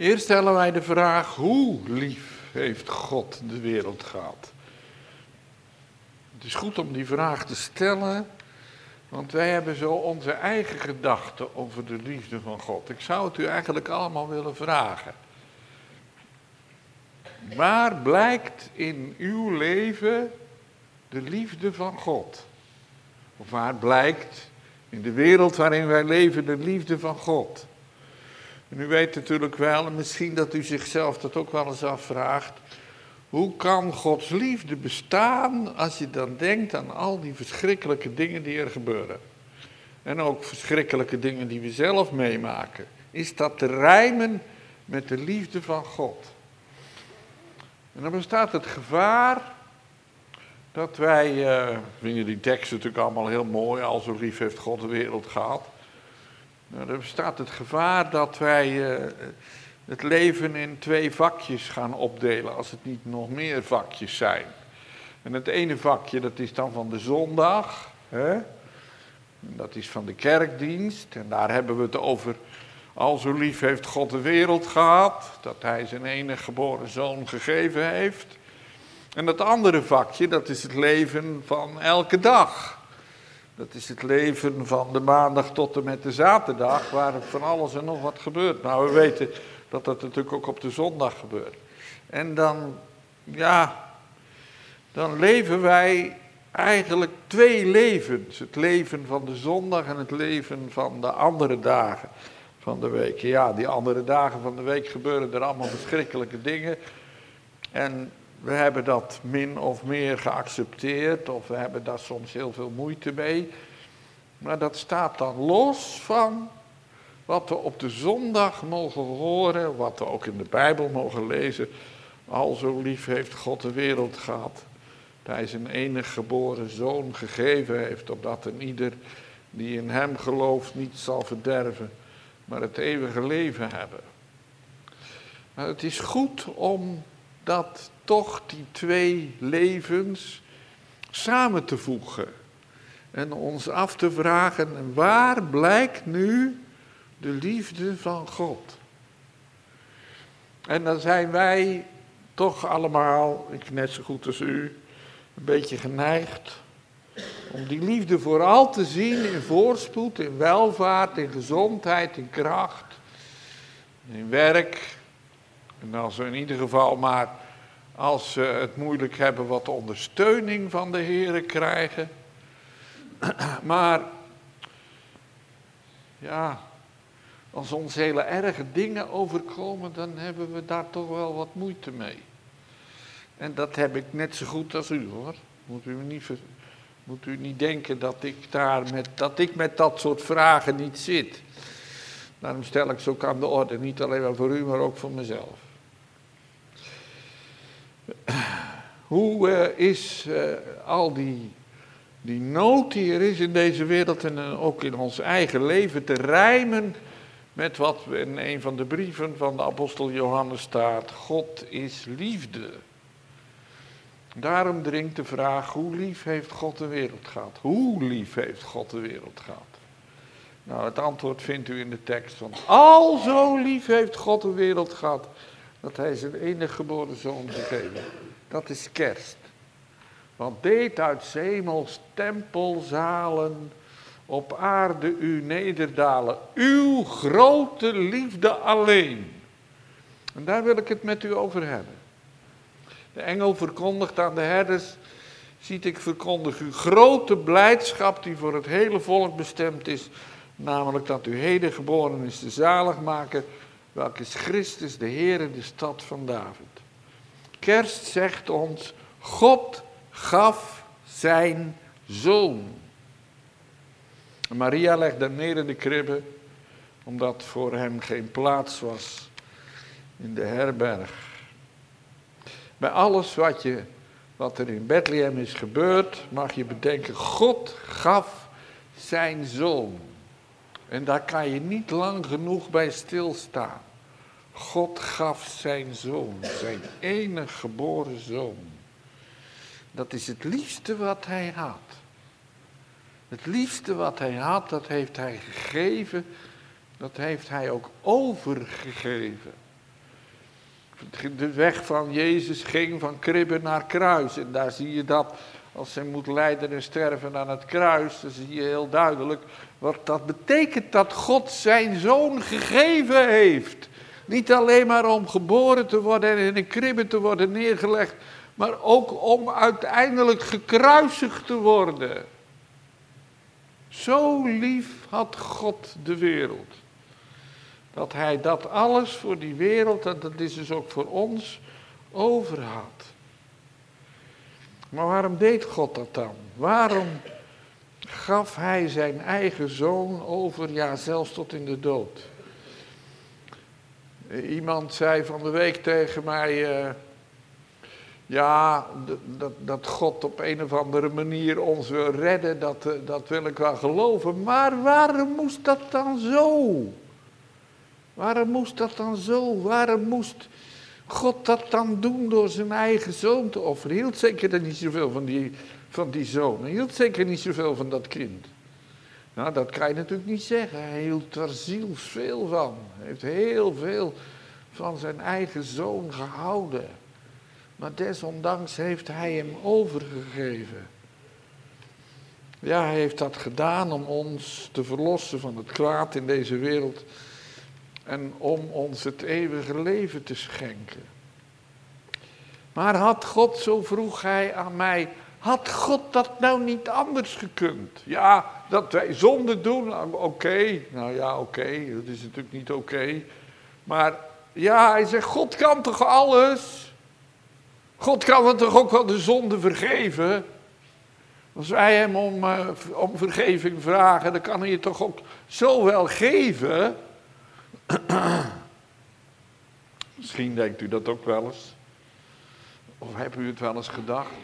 Eerst stellen wij de vraag, hoe lief heeft God de wereld gehad? Het is goed om die vraag te stellen, want wij hebben zo onze eigen gedachten over de liefde van God. Ik zou het u eigenlijk allemaal willen vragen. Waar blijkt in uw leven de liefde van God? Of waar blijkt in de wereld waarin wij leven de liefde van God? En u weet natuurlijk wel, en misschien dat u zichzelf dat ook wel eens afvraagt. Hoe kan Gods liefde bestaan als je dan denkt aan al die verschrikkelijke dingen die er gebeuren? En ook verschrikkelijke dingen die we zelf meemaken. Is dat te rijmen met de liefde van God? En dan bestaat het gevaar dat wij, uh, vinden die teksten natuurlijk allemaal heel mooi, al zo lief heeft God de wereld gehad. Nou, er bestaat het gevaar dat wij uh, het leven in twee vakjes gaan opdelen, als het niet nog meer vakjes zijn. En het ene vakje, dat is dan van de zondag, hè? dat is van de kerkdienst, en daar hebben we het over al zo lief heeft God de wereld gehad, dat hij zijn enige geboren zoon gegeven heeft. En dat andere vakje, dat is het leven van elke dag. Dat is het leven van de maandag tot en met de zaterdag, waar van alles en nog wat gebeurt. Nou, we weten dat dat natuurlijk ook op de zondag gebeurt. En dan, ja, dan leven wij eigenlijk twee levens. Het leven van de zondag en het leven van de andere dagen van de week. Ja, die andere dagen van de week gebeuren er allemaal verschrikkelijke dingen. En we hebben dat min of meer geaccepteerd, of we hebben daar soms heel veel moeite mee. Maar dat staat dan los van wat we op de zondag mogen horen, wat we ook in de Bijbel mogen lezen. Al zo lief heeft God de wereld gehad, dat hij zijn enige geboren zoon gegeven heeft, opdat een ieder die in hem gelooft niet zal verderven, maar het eeuwige leven hebben. Maar het is goed om dat toch die twee levens samen te voegen. En ons af te vragen, waar blijkt nu de liefde van God? En dan zijn wij toch allemaal, ik net zo goed als u, een beetje geneigd om die liefde vooral te zien in voorspoed, in welvaart, in gezondheid, in kracht, in werk. En als we in ieder geval maar, als ze het moeilijk hebben, wat ondersteuning van de Heer krijgen. Maar, ja, als ons hele erge dingen overkomen, dan hebben we daar toch wel wat moeite mee. En dat heb ik net zo goed als u hoor. Moet u niet moet u niet denken dat ik, daar met, dat ik met dat soort vragen niet zit. Daarom stel ik ze ook aan de orde, niet alleen maar voor u, maar ook voor mezelf. Hoe uh, is uh, al die, die nood die er is in deze wereld en uh, ook in ons eigen leven te rijmen met wat in een van de brieven van de apostel Johannes staat: God is liefde. Daarom dringt de vraag, hoe lief heeft God de wereld gehad? Hoe lief heeft God de wereld gehad? Nou, het antwoord vindt u in de tekst, want al zo lief heeft God de wereld gehad, dat hij zijn enige geboren zoon gegeven. Dat is kerst. Want deed uit zemels tempelzalen op aarde u nederdalen, uw grote liefde alleen. En daar wil ik het met u over hebben. De engel verkondigt aan de herders, ziet ik verkondig u grote blijdschap die voor het hele volk bestemd is, namelijk dat u heden geboren is de zaligmaker, welke is Christus, de Heer de stad van David. Kerst zegt ons, God gaf zijn zoon. Maria legde neer in de kribbe, omdat voor hem geen plaats was in de herberg. Bij alles wat, je, wat er in Bethlehem is gebeurd, mag je bedenken, God gaf zijn zoon. En daar kan je niet lang genoeg bij stilstaan. God gaf zijn zoon, zijn enige geboren zoon. Dat is het liefste wat hij had. Het liefste wat hij had, dat heeft hij gegeven, dat heeft hij ook overgegeven. de weg van Jezus ging van kribbe naar kruis. En daar zie je dat als hij moet lijden en sterven aan het kruis, dan zie je heel duidelijk wat dat betekent dat God zijn zoon gegeven heeft. Niet alleen maar om geboren te worden en in een kribbe te worden neergelegd, maar ook om uiteindelijk gekruisigd te worden. Zo lief had God de wereld. Dat hij dat alles voor die wereld, en dat is dus ook voor ons, over had. Maar waarom deed God dat dan? Waarom gaf hij zijn eigen zoon over, ja zelfs tot in de dood? Iemand zei van de week tegen mij, uh, ja, dat, dat God op een of andere manier ons wil redden, dat, eh, dat wil ik wel geloven. Maar waarom moest dat dan zo? Waarom moest dat dan zo? Waarom moest God dat dan doen door zijn eigen zoon te offeren? Hij hield zeker niet zoveel van die, van die zoon. Hij hield zeker niet zoveel van dat kind. Nou, dat kan je natuurlijk niet zeggen. Hij hield er zielsveel van. Hij heeft heel veel van zijn eigen zoon gehouden. Maar desondanks heeft hij hem overgegeven. Ja, hij heeft dat gedaan om ons te verlossen van het kwaad in deze wereld en om ons het eeuwige leven te schenken. Maar had God, zo vroeg hij aan mij, had God dat nou niet anders gekund? Ja, dat wij zonde doen, nou, oké. Nou ja, oké, dat is natuurlijk niet oké. Maar ja, hij zegt, God kan toch alles? God kan het toch ook wel de zonde vergeven? Als wij hem om, uh, om vergeving vragen, dan kan hij het toch ook zo wel geven? Misschien denkt u dat ook wel eens. Of hebt u het wel eens gedacht?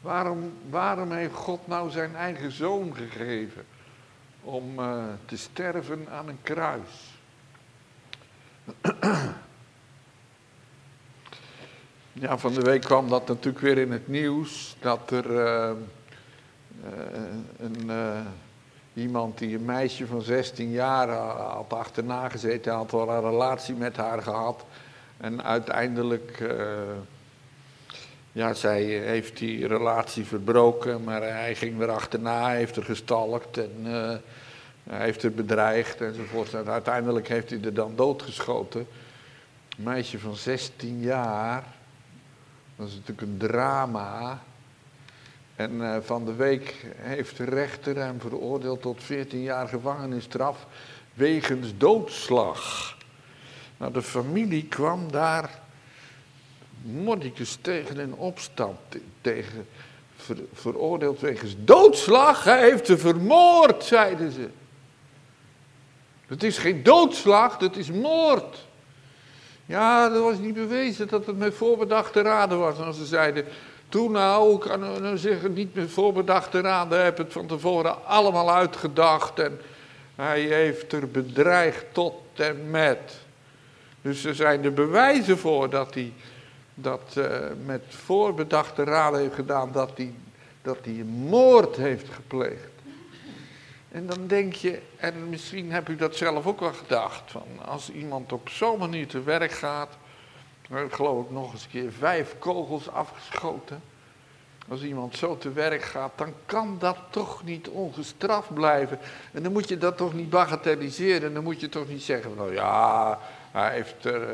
Waarom, waarom heeft God nou zijn eigen zoon gegeven? Om uh, te sterven aan een kruis. Ja, van de week kwam dat natuurlijk weer in het nieuws. Dat er uh, uh, een Iemand die een meisje van 16 jaar had achterna gezeten, had wel een relatie met haar gehad. En uiteindelijk, uh, ja, zij heeft die relatie verbroken, maar hij ging weer achterna, heeft er gestalkt en uh, heeft er bedreigd enzovoort. En uiteindelijk heeft hij er dan doodgeschoten. Een meisje van 16 jaar, dat is natuurlijk een drama. En uh, van de week heeft de rechter hem veroordeeld tot 14 jaar gevangenisstraf wegens doodslag. Nou, de familie kwam daar mordicus tegen in opstand, tegen, veroordeeld wegens doodslag. Hij heeft ze vermoord, zeiden ze. Het is geen doodslag, het is moord. Ja, dat was niet bewezen dat het met voorbedachte raden was. En ze zeiden, toen nou, ik kan nou zeggen, niet met voorbedachte raden, heeft het van tevoren allemaal uitgedacht en hij heeft er bedreigd tot en met. Dus er zijn er bewijzen voor dat hij dat uh, met voorbedachte raden heeft gedaan, dat hij, dat hij een moord heeft gepleegd. En dan denk je, en misschien heb u dat zelf ook wel gedacht, van als iemand op zo'n manier te werk gaat, ik geloof ik nog eens een keer vijf kogels afgeschoten. Als iemand zo te werk gaat, dan kan dat toch niet ongestraft blijven. En dan moet je dat toch niet bagatelliseren. En dan moet je toch niet zeggen, nou ja, hij heeft, er, uh,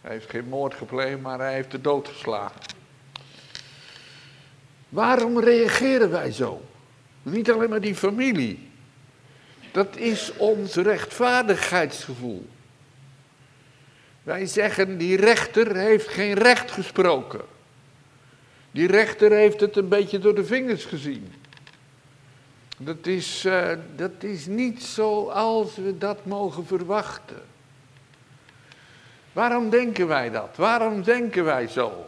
hij heeft geen moord gepleegd, maar hij heeft de dood geslagen. Waarom reageren wij zo? Niet alleen maar die familie. Dat is ons rechtvaardigheidsgevoel. Wij zeggen, die rechter heeft geen recht gesproken. Die rechter heeft het een beetje door de vingers gezien. Dat is, uh, dat is niet zoals we dat mogen verwachten. Waarom denken wij dat? Waarom denken wij zo?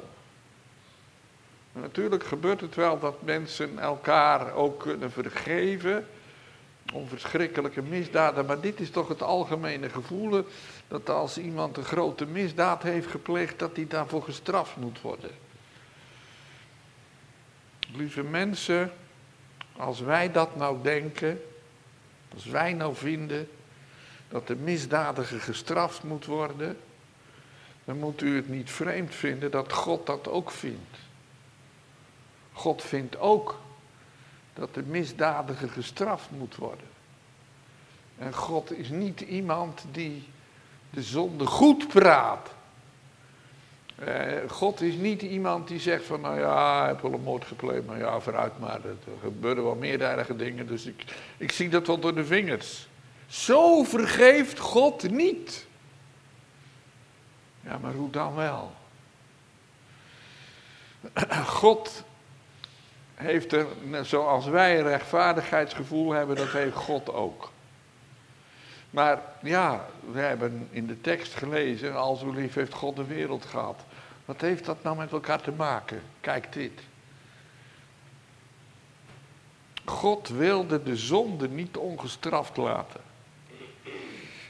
Natuurlijk gebeurt het wel dat mensen elkaar ook kunnen vergeven om verschrikkelijke misdaden, maar dit is toch het algemene gevoel dat als iemand een grote misdaad heeft gepleegd, dat hij daarvoor gestraft moet worden. Lieve mensen, als wij dat nou denken, als wij nou vinden dat de misdadiger gestraft moet worden, dan moet u het niet vreemd vinden dat God dat ook vindt. God vindt ook dat de misdadiger gestraft moet worden. En God is niet iemand die de zonde goed praat. Eh, God is niet iemand die zegt van, nou ja, ik heb wel een moord gepleegd, maar ja, vooruit maar. Er gebeuren wel meer erge dingen, dus ik, ik zie dat wel door de vingers. Zo vergeeft God niet. Ja, maar hoe dan wel? God heeft er, zoals wij een rechtvaardigheidsgevoel hebben, dat heeft God ook. Maar ja, we hebben in de tekst gelezen, al zo lief heeft God de wereld gehad. Wat heeft dat nou met elkaar te maken? Kijk dit. God wilde de zonde niet ongestraft laten.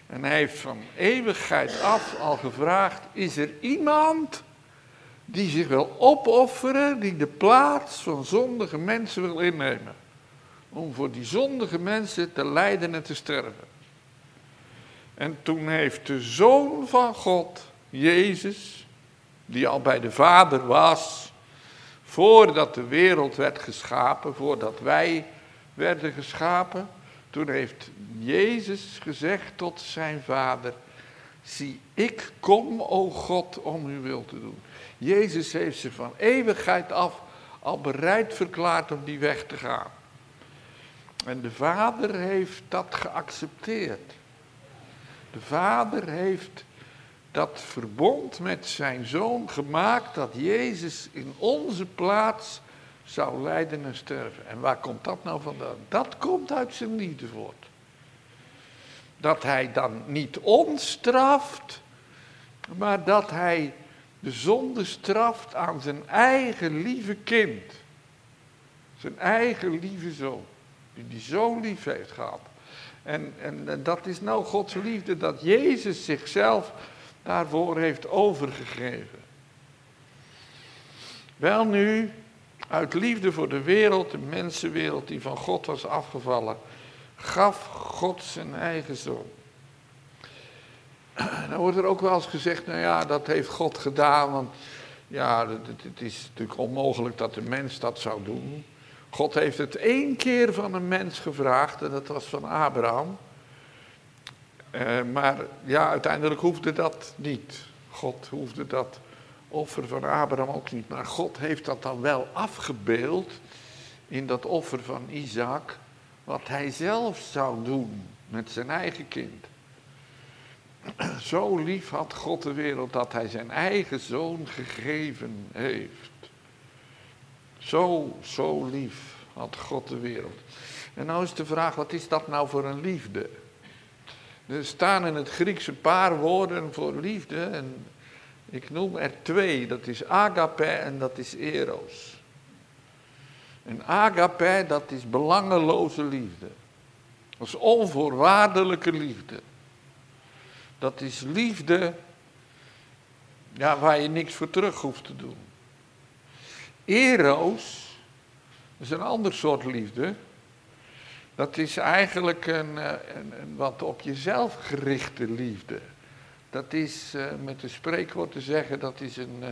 En hij heeft van eeuwigheid af al gevraagd: is er iemand die zich wil opofferen, die de plaats van zondige mensen wil innemen? Om voor die zondige mensen te lijden en te sterven. En toen heeft de Zoon van God, Jezus, die al bij de Vader was, voordat de wereld werd geschapen, voordat wij werden geschapen, toen heeft Jezus gezegd tot zijn Vader, zie ik kom, o God, om uw wil te doen. Jezus heeft zich van eeuwigheid af al bereid verklaard om die weg te gaan. En de Vader heeft dat geaccepteerd. De Vader heeft dat verbond met zijn zoon gemaakt dat Jezus in onze plaats zou lijden en sterven. En waar komt dat nou vandaan? Dat komt uit zijn liefde voort. Dat hij dan niet ons straft, maar dat hij de zonde straft aan zijn eigen lieve kind. Zijn eigen lieve zoon, die hij zo lief heeft gehad. En, en, dat is nou Gods liefde, dat Jezus zichzelf daarvoor heeft overgegeven. Wel nu, uit liefde voor de wereld, de mensenwereld die van God was afgevallen, gaf God zijn eigen zoon. Dan wordt er ook wel eens gezegd, nou ja, dat heeft God gedaan, want ja, het is natuurlijk onmogelijk dat de mens dat zou doen. God heeft het één keer van een mens gevraagd en dat was van Abraham. Eh, maar ja, uiteindelijk hoefde dat niet. God hoefde dat offer van Abraham ook niet. Maar God heeft dat dan wel afgebeeld in dat offer van Isaac, wat hij zelf zou doen met zijn eigen kind. Zo lief had God de wereld dat hij zijn eigen zoon gegeven heeft. Zo, zo lief had God de wereld. En nou is de vraag, wat is dat nou voor een liefde? Er staan in het Grieks een paar woorden voor liefde en ik noem er twee. Dat is agape en dat is eros. En agape, dat is belangeloze liefde. Dat is onvoorwaardelijke liefde. Dat is liefde ja, waar je niks voor terug hoeft te doen. Eros is een ander soort liefde. Dat is eigenlijk een, eh, een, een wat op jezelf gerichte liefde. Dat is uh, met een spreekwoord te zeggen, dat is een, uh,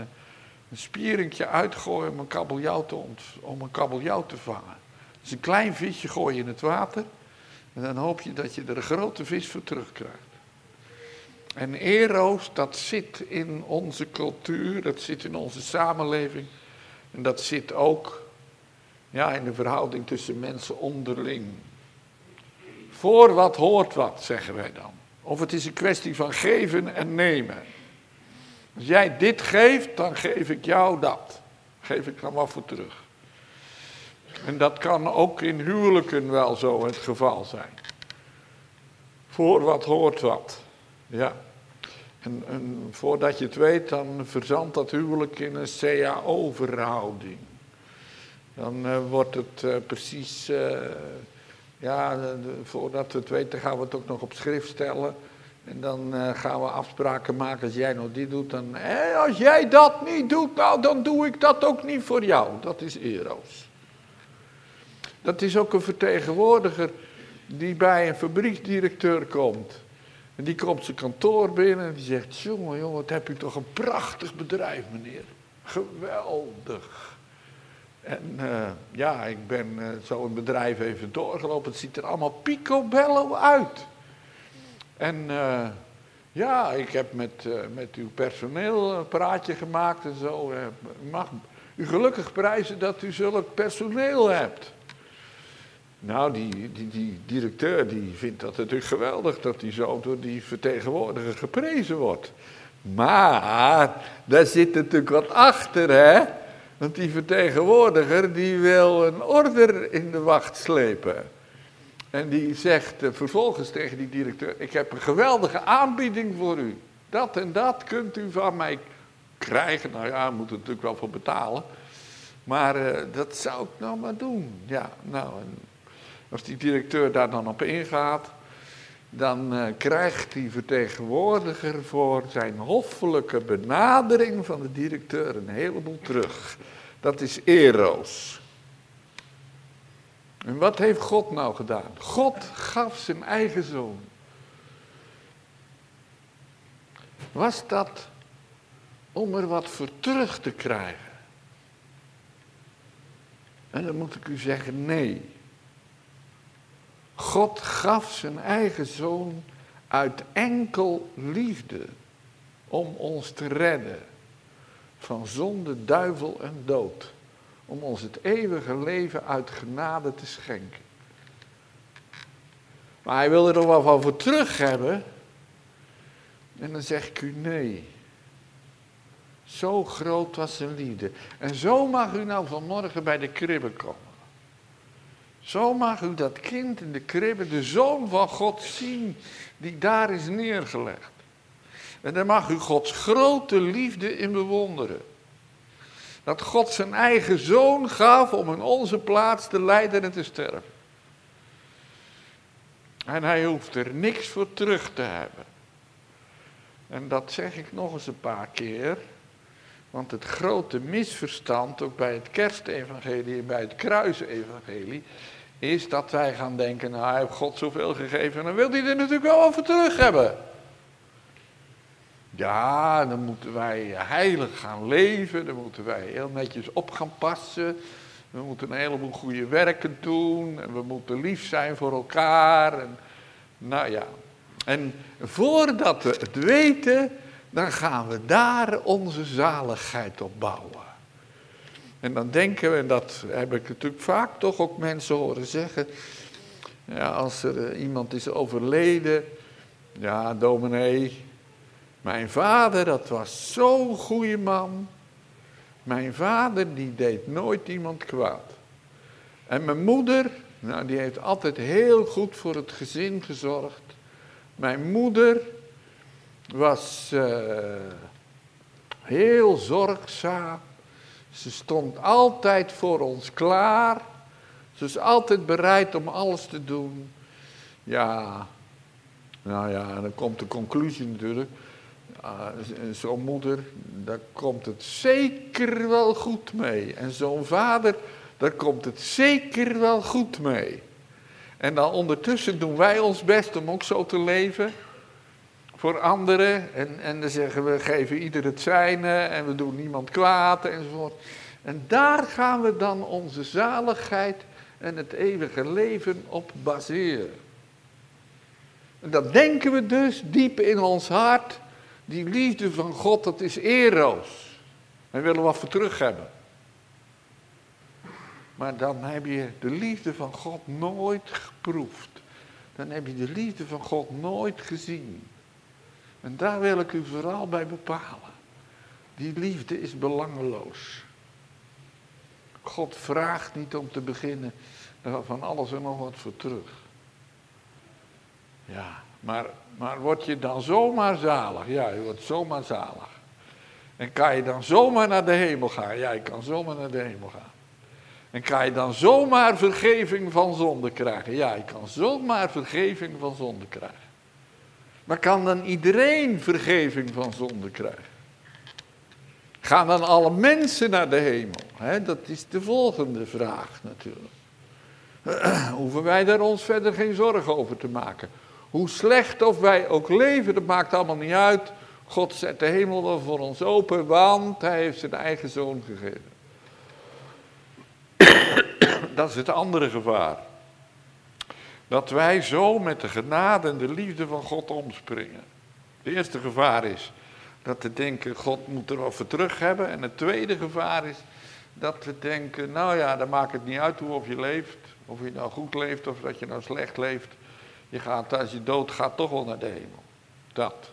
een spieringje uitgooien om een kabeljauw te, om een kabeljauw te vangen. Dus een klein visje gooi je in het water en dan hoop je dat je er een grote vis voor terugkrijgt. En eros, dat zit in onze cultuur, dat zit in onze samenleving. En dat zit ook ja, in de verhouding tussen mensen onderling. Voor wat hoort wat, zeggen wij dan. Of het is een kwestie van geven en nemen. Als jij dit geeft, dan geef ik jou dat. Geef ik dan wat voor terug. En dat kan ook in huwelijken wel zo het geval zijn. Voor wat hoort wat. Ja. En, en voordat je het weet, dan verzandt dat huwelijk in een CAO-verhouding. Dan uh, wordt het uh, precies, uh, ja, voordat we het weten gaan we het ook nog op schrift stellen. En dan gaan we afspraken maken, als jij nou dit doet, dan, als jij dat niet doet, nou dan doe ik dat ook niet voor jou. Dat is eros. Dat is ook een vertegenwoordiger die bij een fabrieksdirecteur komt. En die komt zijn kantoor binnen en die zegt, jongen, jongen, wat heb u toch een prachtig bedrijf, meneer. Geweldig. En uh, ja, ik ben uh, zo een bedrijf even doorgelopen. Het ziet er allemaal picobello uit. En uh, ja, ik heb met, met uw personeel een praatje gemaakt en zo. Ik mag u gelukkig prijzen dat u zulk personeel hebt. Nou, die, die, die directeur die vindt dat natuurlijk geweldig dat hij zo door die vertegenwoordiger geprezen wordt. Maar daar zit natuurlijk wat achter, hè? Want die vertegenwoordiger die wil een order in de wacht slepen. En die zegt uh, vervolgens tegen die directeur: Ik heb een geweldige aanbieding voor u. Dat en dat kunt u van mij krijgen. Nou ja, moet er natuurlijk wel voor betalen. Maar uh, dat zou ik nou maar doen. Ja, nou, en als die directeur daar dan op ingaat, dan uh, krijgt die vertegenwoordiger voor zijn hoffelijke benadering van de directeur een heleboel terug. Dat is eros. En wat heeft God nou gedaan? God gaf zijn eigen zoon. Was dat om er wat voor terug te krijgen? En dan moet ik u zeggen, nee. God gaf zijn eigen zoon uit enkel liefde om ons te redden van zonde, duivel en dood. Om ons het eeuwige leven uit genade te schenken. Maar hij wil er wel van voor terug hebben. En dan zeg ik u nee. Zo groot was zijn liefde. En zo mag u nou vanmorgen bij de kribbe komen. Zo mag u dat kind in de kribbe, de zoon van God, zien die daar is neergelegd. En daar mag u Gods grote liefde in bewonderen. Dat God zijn eigen zoon gaf om in onze plaats te lijden en te sterven. En hij hoeft er niks voor terug te hebben. En dat zeg ik nog eens een paar keer. Want het grote misverstand, ook bij het kerstevangelie en bij het kruisevangelie, is dat wij gaan denken, nou hij heeft God zoveel gegeven en dan wil hij er natuurlijk wel over terug hebben. Ja, dan moeten wij heilig gaan leven, dan moeten wij heel netjes op gaan passen. We moeten een heleboel goede werken doen en we moeten lief zijn voor elkaar. En, nou ja, en voordat we het weten, dan gaan we daar onze zaligheid op bouwen. En dan denken we, en dat heb ik natuurlijk vaak toch ook mensen horen zeggen. Ja, als er eh, iemand is overleden, ja, dominee, mijn vader, dat was zo'n goede man. Mijn vader, die deed nooit iemand kwaad. En mijn moeder, nou, die heeft altijd heel goed voor het gezin gezorgd. Mijn moeder was uh, heel zorgzaam. Ze stond altijd voor ons klaar. Ze is altijd bereid om alles te doen. Ja, nou ja, dan komt de conclusie natuurlijk. Zo'n moeder, daar komt het zeker wel goed mee. En zo'n vader, daar komt het zeker wel goed mee. En dan ondertussen doen wij ons best om ook zo te leven voor anderen. En, en dan zeggen we, geven ieder het zijne en we doen niemand kwaad enzovoort. En daar gaan we dan onze zaligheid en het eeuwige leven op baseren. En dat denken we dus diep in ons hart. Die liefde van God, dat is eros. We willen wat voor terug hebben. Maar dan heb je de liefde van God nooit geproefd. Dan heb je de liefde van God nooit gezien. En daar wil ik u vooral bij bepalen. Die liefde is belangeloos. God vraagt niet om te beginnen van alles en nog wat voor terug. Ja, maar, maar word je dan zomaar zalig? Ja, je wordt zomaar zalig. En kan je dan zomaar naar de hemel gaan? Ja, je kan zomaar naar de hemel gaan. En kan je dan zomaar vergeving van zonde krijgen? Ja, je kan zomaar vergeving van zonde krijgen. Maar kan dan iedereen vergeving van zonde krijgen? Gaan dan alle mensen naar de hemel? dat is de volgende vraag natuurlijk. Hoeven wij daar ons verder geen zorgen over te maken? Hoe slecht of wij ook leven, dat maakt allemaal niet uit. God zet de hemel wel voor ons open, want hij heeft zijn eigen zoon gegeven. Dat is het andere gevaar. Dat wij zo met de genade en de liefde van God omspringen. Het eerste gevaar is dat we denken, God moet er wat voor terug hebben. En het tweede gevaar is dat we denken, nou ja, dan maakt het niet uit hoe of je leeft. Of je nou goed leeft of dat je nou slecht leeft. Je gaat, als je dood gaat, toch wel naar de hemel. Dat.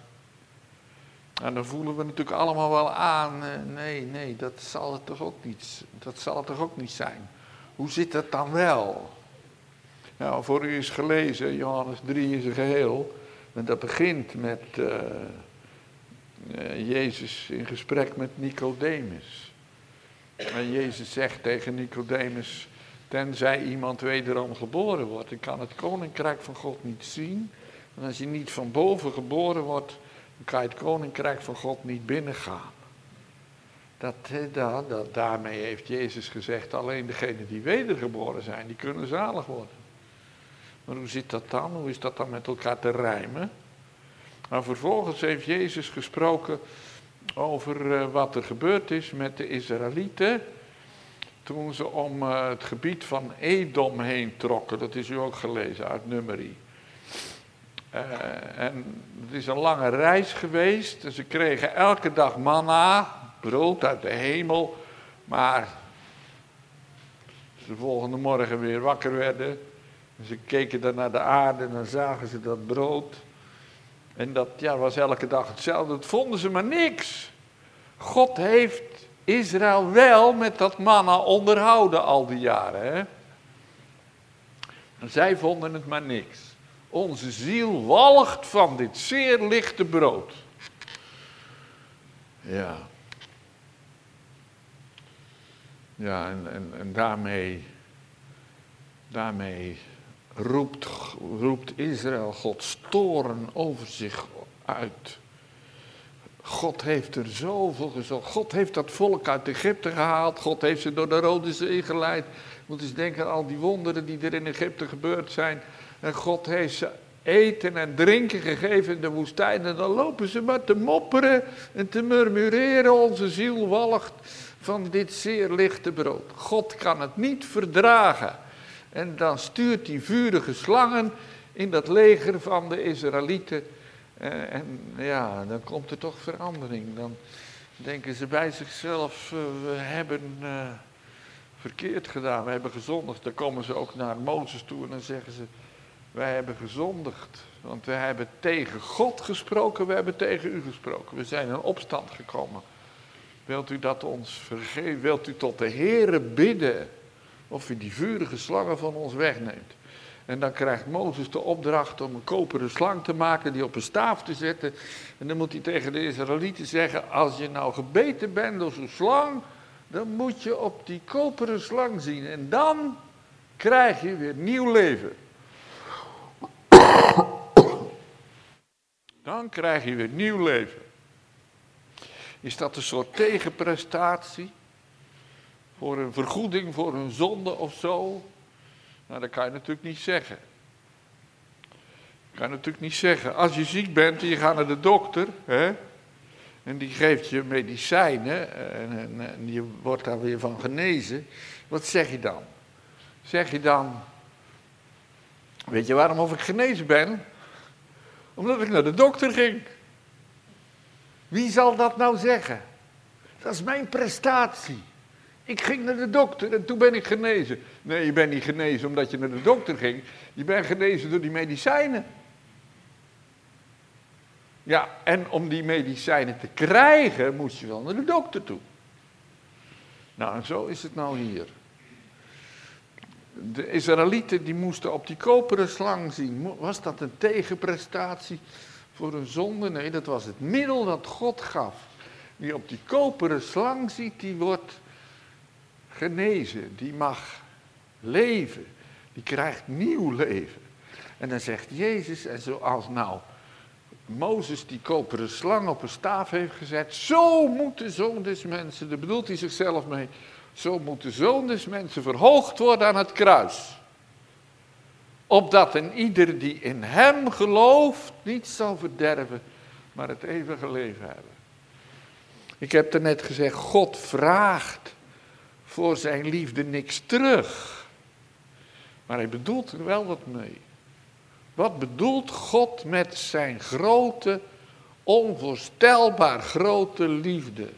En dan voelen we natuurlijk allemaal wel aan, eh, nee, nee, dat zal het toch ook niet, dat zal het toch ook niet zijn. Hoe zit dat dan wel? Nou, voor u is gelezen, Johannes 3 is een geheel. En dat begint met uh, uh, Jezus in gesprek met Nicodemus. En Jezus zegt tegen Nicodemus, tenzij iemand wederom geboren wordt, ik kan het koninkrijk van God niet zien. En als je niet van boven geboren wordt, dan kan je het koninkrijk van God niet binnengaan. Dat, dat, daarmee heeft Jezus gezegd, alleen degenen die wedergeboren zijn, die kunnen zalig worden. Maar hoe zit dat dan? Hoe is dat dan met elkaar te rijmen? Nou, vervolgens heeft Jezus gesproken over uh, wat er gebeurd is met de Israëlieten. Toen ze om uh, het gebied van Edom heen trokken. Dat is u ook gelezen uit Numeri. Uh, en het is een lange reis geweest. En ze kregen elke dag manna, brood uit de hemel. Maar ze de volgende morgen weer wakker werden. En ze keken dan naar de aarde en dan zagen ze dat brood. En dat ja, was elke dag hetzelfde. Dat vonden ze maar niks. God heeft Israël wel met dat manna onderhouden al die jaren. Hè? En zij vonden het maar niks. Onze ziel walgt van dit zeer lichte brood. Ja. Ja, en, en, en daarmee, daarmee roept, roept Israël Gods toren over zich uit. God heeft er zoveel gezorgd. God heeft dat volk uit Egypte gehaald. God heeft ze door de Rode Zee geleid. Je moet eens denken aan al die wonderen die er in Egypte gebeurd zijn. En God heeft ze eten en drinken gegeven in de woestijn. En dan lopen ze maar te mopperen en te murmureren. Onze ziel walgt van dit zeer lichte brood. God kan het niet verdragen. En dan stuurt hij vurige slangen in dat leger van de Israëlieten. Eh, en ja, dan komt er toch verandering. Dan denken ze bij zichzelf, uh, we hebben uh, verkeerd gedaan, we hebben gezondigd. Dan komen ze ook naar Mozes toe en dan zeggen ze, wij hebben gezondigd. Want we hebben tegen God gesproken, we hebben tegen u gesproken. We zijn in opstand gekomen. Wilt u dat ons vergeven? Wilt u tot de Heere bidden? Of u die vurige slangen van ons wegneemt. En dan krijgt Mozes de opdracht om een koperen slang te maken, die op een staaf te zetten. En dan moet hij tegen de Israëlieten zeggen, als je nou gebeten bent door zo'n slang, dan moet je op die koperen slang zien. En dan krijg je weer nieuw leven. Dan krijg je weer nieuw leven. Is dat een soort tegenprestatie? Voor een vergoeding voor een zonde of zo? Nou, dat kan je natuurlijk niet zeggen. Dat kan je natuurlijk niet zeggen. Als je ziek bent en je gaat naar de dokter, hè, en die geeft je medicijnen, en, en, en je wordt daar weer van genezen, wat zeg je dan? Zeg je dan, weet je waarom of ik genezen ben? Omdat ik naar de dokter ging. Wie zal dat nou zeggen? Dat is mijn prestatie. Ik ging naar de dokter en toen ben ik genezen. Nee, je bent niet genezen omdat je naar de dokter ging. Je bent genezen door die medicijnen. Ja, en om die medicijnen te krijgen moest je wel naar de dokter toe. Nou, en zo is het nou hier. De Israëlieten die moesten op die koperen slang zien. Was dat een tegenprestatie voor een zonde? Nee, dat was het middel dat God gaf. Wie op die koperen slang ziet, die wordt genezen, die mag leven, die krijgt nieuw leven. En dan zegt Jezus, en zoals nou Mozes die koperen slang op een staaf heeft gezet, zo moet de des mensen, daar bedoelt hij zichzelf mee, zo moet de des mensen verhoogd worden aan het kruis. opdat een ieder die in hem gelooft niet zal verderven, maar het eeuwige leven hebben. Ik heb er net gezegd, God vraagt voor zijn liefde niks terug. Maar hij bedoelt er wel wat mee. Wat bedoelt God met zijn grote, onvoorstelbaar grote liefde?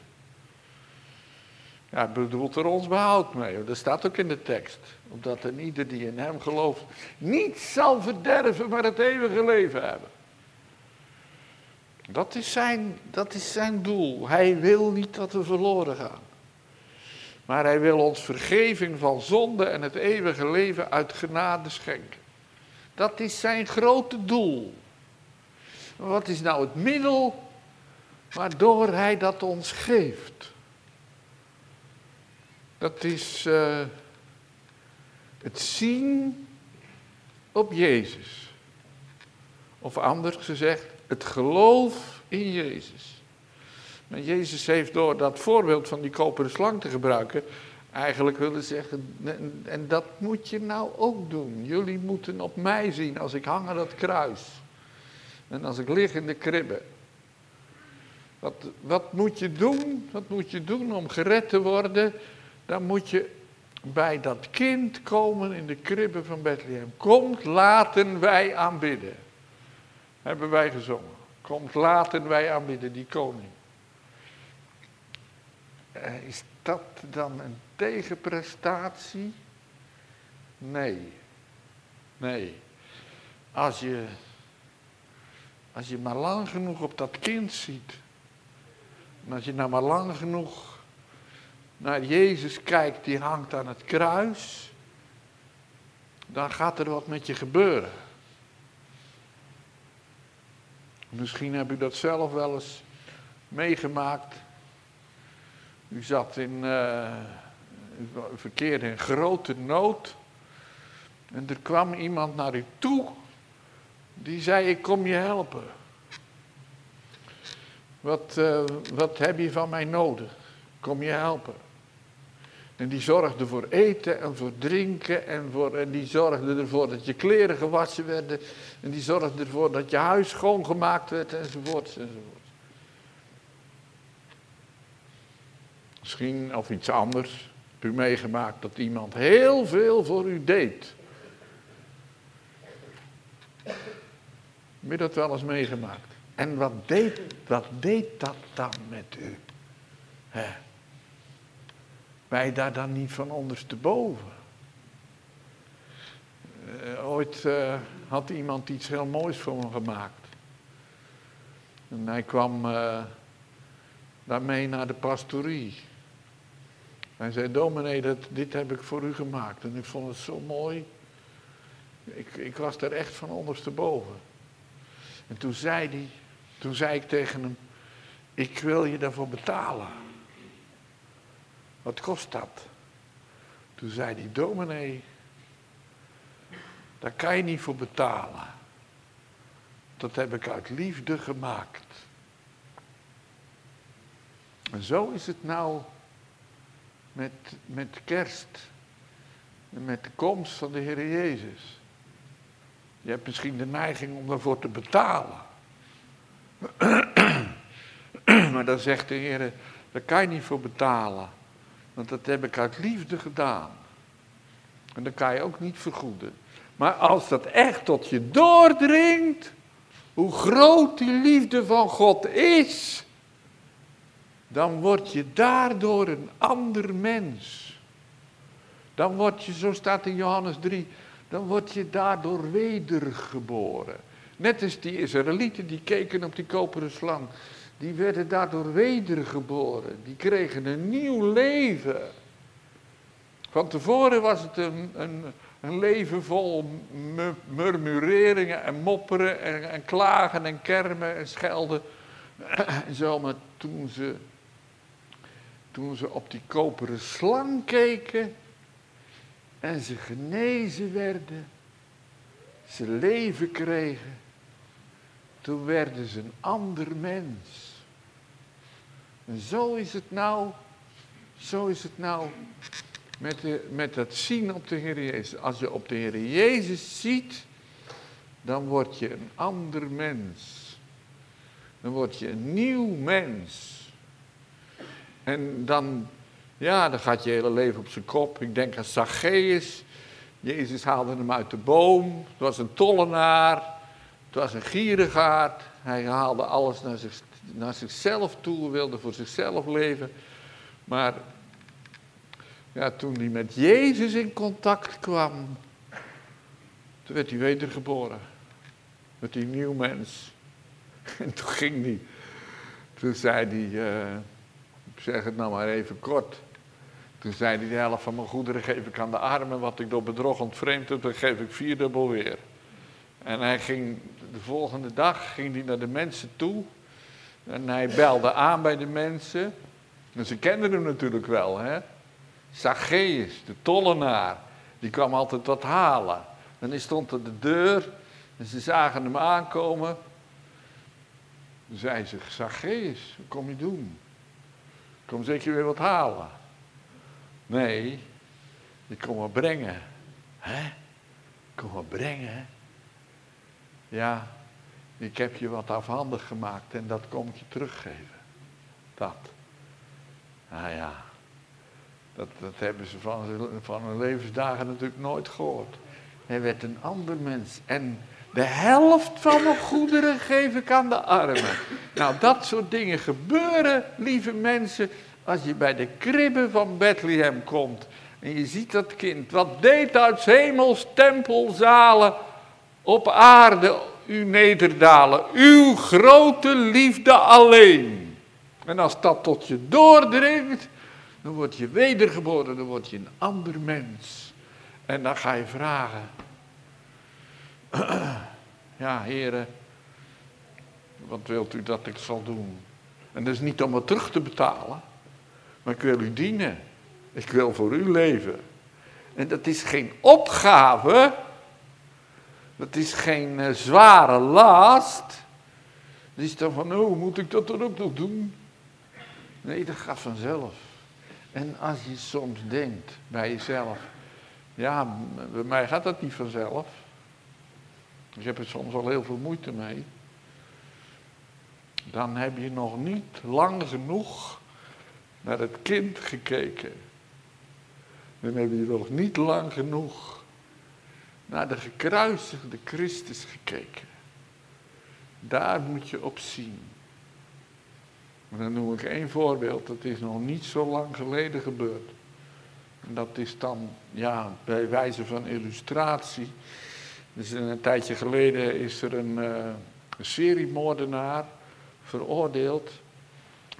Ja, hij bedoelt er ons behoud mee. Dat staat ook in de tekst. Omdat een ieder die in hem gelooft niet zal verderven, maar het eeuwige leven hebben. Dat is zijn, dat is zijn doel. Hij wil niet dat we verloren gaan. Maar hij wil ons vergeving van zonde en het eeuwige leven uit genade schenken. Dat is zijn grote doel. Wat is nou het middel waardoor hij dat ons geeft? Dat is uh, het zien op Jezus. Of anders gezegd, het geloof in Jezus. Maar Jezus heeft door dat voorbeeld van die koperen slang te gebruiken, eigenlijk willen zeggen, en dat moet je nou ook doen. Jullie moeten op mij zien als ik hang aan dat kruis. En als ik lig in de kribbe. Wat, wat moet je doen? Wat moet je doen om gered te worden? Dan moet je bij dat kind komen in de kribbe van Bethlehem. Komt, laten wij aanbidden. Hebben wij gezongen. Komt, laten wij aanbidden, die koning. Eh, is dat dan een tegenprestatie? Nee. Nee. Als je, als je maar lang genoeg op dat kind ziet. En als je nou maar lang genoeg naar Jezus kijkt, die hangt aan het kruis. Dan gaat er wat met je gebeuren. Misschien heb u dat zelf wel eens meegemaakt. U zat in, uh, verkeerde in grote nood. En er kwam iemand naar u toe. Die zei, ik kom je helpen. Wat, uh, wat heb je van mij nodig? Kom je helpen. En die zorgde voor eten en voor drinken. En, voor, en die zorgde ervoor dat je kleren gewassen werden. En die zorgde ervoor dat je huis schoongemaakt werd enzovoort. enzovoort. Misschien of iets anders. Heb u meegemaakt dat iemand heel veel voor u deed? Heb je dat wel eens meegemaakt? En wat deed, deed dat dan met u? Wij daar dan niet van ondersteboven. Uh, ooit uh, had iemand iets heel moois voor me gemaakt. En hij kwam uh, daarmee naar de pastorie. Hij zei, dominee, dat, dit heb ik voor u gemaakt. En ik vond het zo mooi. Ik, ik was er echt van ondersteboven. En toen zei, hij, toen zei ik tegen hem, ik wil je daarvoor betalen. Wat kost dat? Toen zei die dominee, daar kan je niet voor betalen. Dat heb ik uit liefde gemaakt. En zo is het nou met, met kerst. En met de komst van de Heer Jezus. Je hebt misschien de neiging om daarvoor te betalen. maar dan zegt de Heer, daar kan je niet voor betalen. Want dat heb ik uit liefde gedaan. En dat kan je ook niet vergoeden. Maar als dat echt tot je doordringt, hoe groot die liefde van God is, dan word je daardoor een ander mens. Dan word je, zo staat in Johannes 3, dan word je daardoor wedergeboren. Net als die Israëlieten die keken op die koperen slang. Die werden daardoor wedergeboren. Die kregen een nieuw leven. Van tevoren was het een, een, een leven vol murmureringen en mopperen en, en, klagen en kermen en schelden. En zo, maar toen ze, toen ze op die koperen slang keken en ze genezen werden, ze leven kregen, toen werden ze een ander mens. En zo is het nou, zo is het nou Met, de, met dat zien op de Heer Jezus. Als je op de Heer Jezus ziet, dan word je een ander mens. Dan word je een nieuw mens. En dan, ja, dan gaat je hele leven op zijn kop. Ik denk aan Zacchaeus. Jezus haalde hem uit de boom. Het was een tollenaar. Het was een gierigaard. Hij haalde alles naar, naar zichzelf toe, wilde voor zichzelf leven. Maar ja, toen hij met Jezus in contact kwam, toen werd hij wedergeboren. Met die nieuw mens. En toen ging hij. Toen zei hij, uh, ik zeg het nou maar even kort. Toen zei hij, de helft van mijn goederen geef ik aan de armen. Wat ik door bedrog ontvreemd heb, dat geef ik vierdubbel weer. En hij ging, de volgende dag ging hij naar de mensen toe. En hij belde aan bij de mensen. En ze kenden hem natuurlijk wel, hè. Zacchaeus, de tollenaar, die kwam altijd wat halen. En hij stond aan de deur en ze zagen hem aankomen. Toen zei ze, Zacchaeus, wat kom je doen? Kom zeker weer wat halen. Nee, ik kom wat brengen. Hè? Ik kom wat brengen. Ja, ik heb je wat afhandig gemaakt en dat kom ik je teruggeven. Dat. Nou ja, dat, hebben ze van, van hun levensdagen natuurlijk nooit gehoord. Hij werd een ander mens. En de helft van mijn goederen geef ik aan de armen. Nou, dat soort dingen gebeuren, lieve mensen, als je bij de kribben van Bethlehem komt. En je ziet dat kind, wat deed uit hemels tempelzalen op aarde u nederdalen. Uw grote liefde alleen. En als dat tot je doordringt, dan word je wedergeboren, dan word je een ander mens. En dan ga je vragen, ja, heren, wat wilt u dat ik zal doen? En dat is niet om het terug te betalen, maar ik wil u dienen. Ik wil voor u leven. En dat is geen opgave, dat is geen uh, zware last. Dat is dan van, oh, moet ik dat dan ook nog doen? Nee, dat gaat vanzelf. En als je soms denkt bij jezelf, ja, bij mij gaat dat niet vanzelf. Ik heb er soms al heel veel moeite mee. Dan heb je nog niet lang genoeg naar het kind gekeken. Dan heb je nog niet lang genoeg naar de gekruisigde Christus gekeken. Daar moet je op zien. Dan noem ik één voorbeeld, dat is nog niet zo lang geleden gebeurd. En dat is dan, ja, bij wijze van illustratie, dus een tijdje geleden is er een, uh, een seriemoordenaar veroordeeld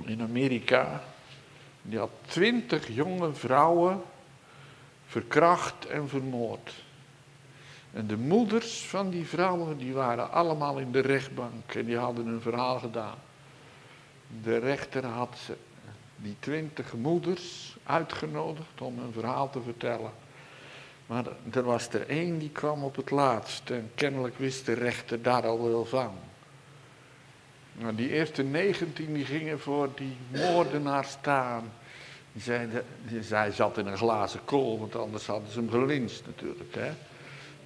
in Amerika. Die had twintig jonge vrouwen verkracht en vermoord. En de moeders van die vrouwen, die waren allemaal in de rechtbank en die hadden een verhaal gedaan. De rechter had ze, die twintig moeders uitgenodigd om een verhaal te vertellen. Maar er was er één die kwam op het laatst en kennelijk wist de rechter daar al wel van. Nou, die eerste negentien die gingen voor die moordenaar staan. Die zij zat in een glazen kool, want anders hadden ze hem gelinst natuurlijk. Hè?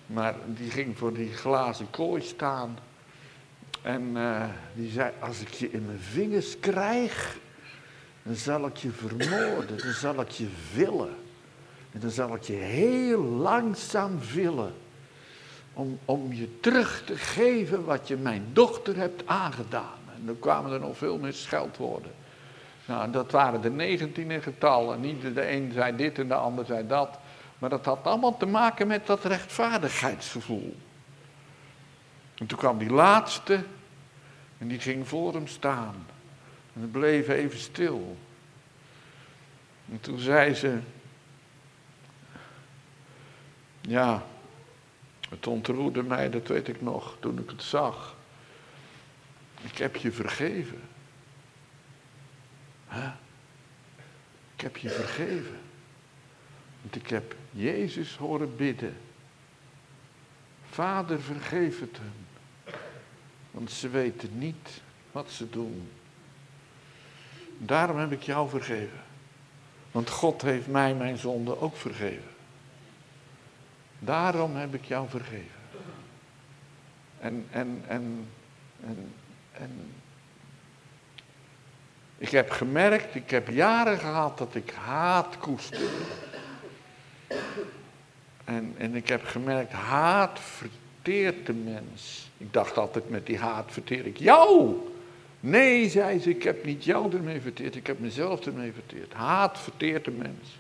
Maar die ging voor die glazen kooi staan. En uh, die zei, als ik je in mijn vingers krijg, dan zal ik je vermoorden, dan zal ik je villen. En dan zal ik je heel langzaam villen. Om, om je terug te geven wat je mijn dochter hebt aangedaan. En dan kwamen er nog veel meer scheldwoorden. Nou, dat waren de negentien getallen. Niet de een zei dit en de ander zei dat. Maar dat had allemaal te maken met dat rechtvaardigheidsgevoel. En toen kwam die laatste en die ging voor hem staan. En bleef even stil. En toen zei ze, ja, het ontroerde mij, dat weet ik nog, toen ik het zag. Ik heb je vergeven. Ik heb je vergeven. Want ik heb Jezus horen bidden. Vader, vergeef het hem. Want ze weten niet wat ze doen. Daarom heb ik jou vergeven. Want God heeft mij mijn zonde ook vergeven. Daarom heb ik jou vergeven. En, en, en, en, en ik heb gemerkt, ik heb jaren gehad dat ik haat koesterde. En, en ik heb gemerkt, haat verteert de mens. Ik dacht altijd met die haat verteer ik jou. Nee, zei ze, ik heb niet jou ermee verteerd, ik heb mezelf ermee verteerd. Haat verteert de mens.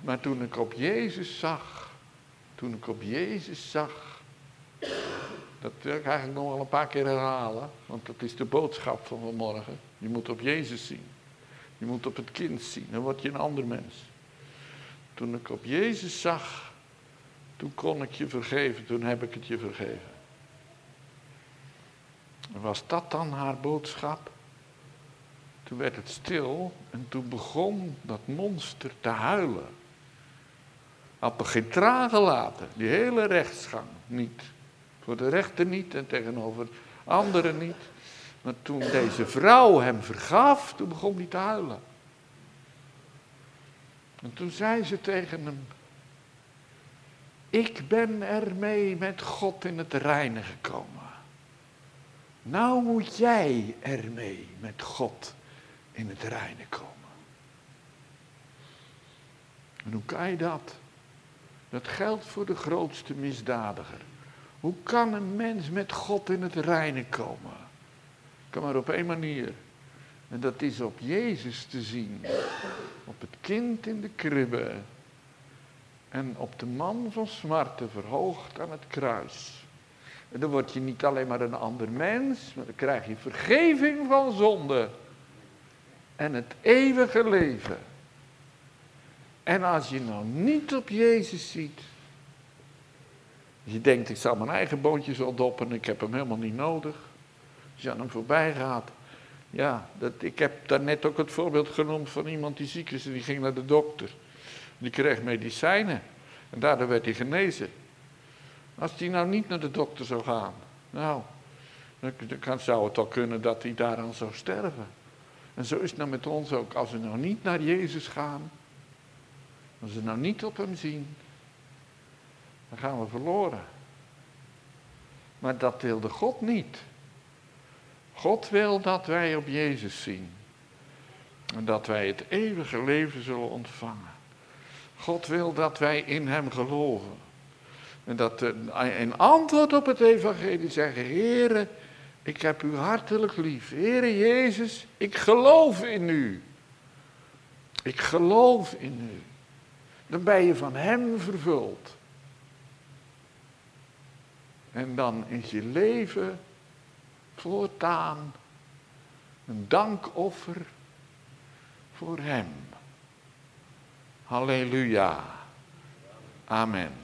Maar toen ik op Jezus zag, toen ik op Jezus zag, dat wil ik eigenlijk nog wel een paar keer herhalen, want dat is de boodschap van vanmorgen. Je moet op Jezus zien. Je moet op het kind zien, dan word je een ander mens. Toen ik op Jezus zag, toen kon ik je vergeven, toen heb ik het je vergeven. Was dat dan haar boodschap? Toen werd het stil en toen begon dat monster te huilen. Had er geen traan gelaten, die hele rechtsgang niet. Voor de rechter niet en tegenover anderen niet. Maar toen deze vrouw hem vergaf, toen begon hij te huilen. En toen zei ze tegen hem: Ik ben ermee met God in het reine gekomen. Nou moet jij ermee met God in het reine komen. En hoe kan je dat? Dat geldt voor de grootste misdadiger. Hoe kan een mens met God in het reine komen? Kan maar op één manier. En dat is op Jezus te zien. Op het kind in de kribbe. En op de man van smarten verhoogd aan het kruis. En dan word je niet alleen maar een ander mens, maar dan krijg je vergeving van zonde. En het eeuwige leven. En als je nou niet op Jezus ziet. Je denkt, ik zal mijn eigen boontjes wel doppen, ik heb hem helemaal niet nodig. Als je aan hem voorbij gaat. Ja, dat, ik heb daarnet ook het voorbeeld genoemd van iemand die ziek is en die ging naar de dokter. Die kreeg medicijnen en daardoor werd hij genezen. Als hij nou niet naar de dokter zou gaan, nou, dan zou het al kunnen dat hij daaraan zou sterven. En zo is het nou met ons ook. Als we nou niet naar Jezus gaan, als we nou niet op hem zien, dan gaan we verloren. Maar dat wilde God niet. God wil dat wij op Jezus zien. En dat wij het eeuwige leven zullen ontvangen. God wil dat wij in Hem geloven. En dat in antwoord op het evangelie zeggen, Heere, ik heb u hartelijk lief. Heere Jezus, ik geloof in u. Ik geloof in u. Dan ben je van Hem vervuld. En dan is je leven voortaan een dankoffer voor Hem. Halleluja. Amen.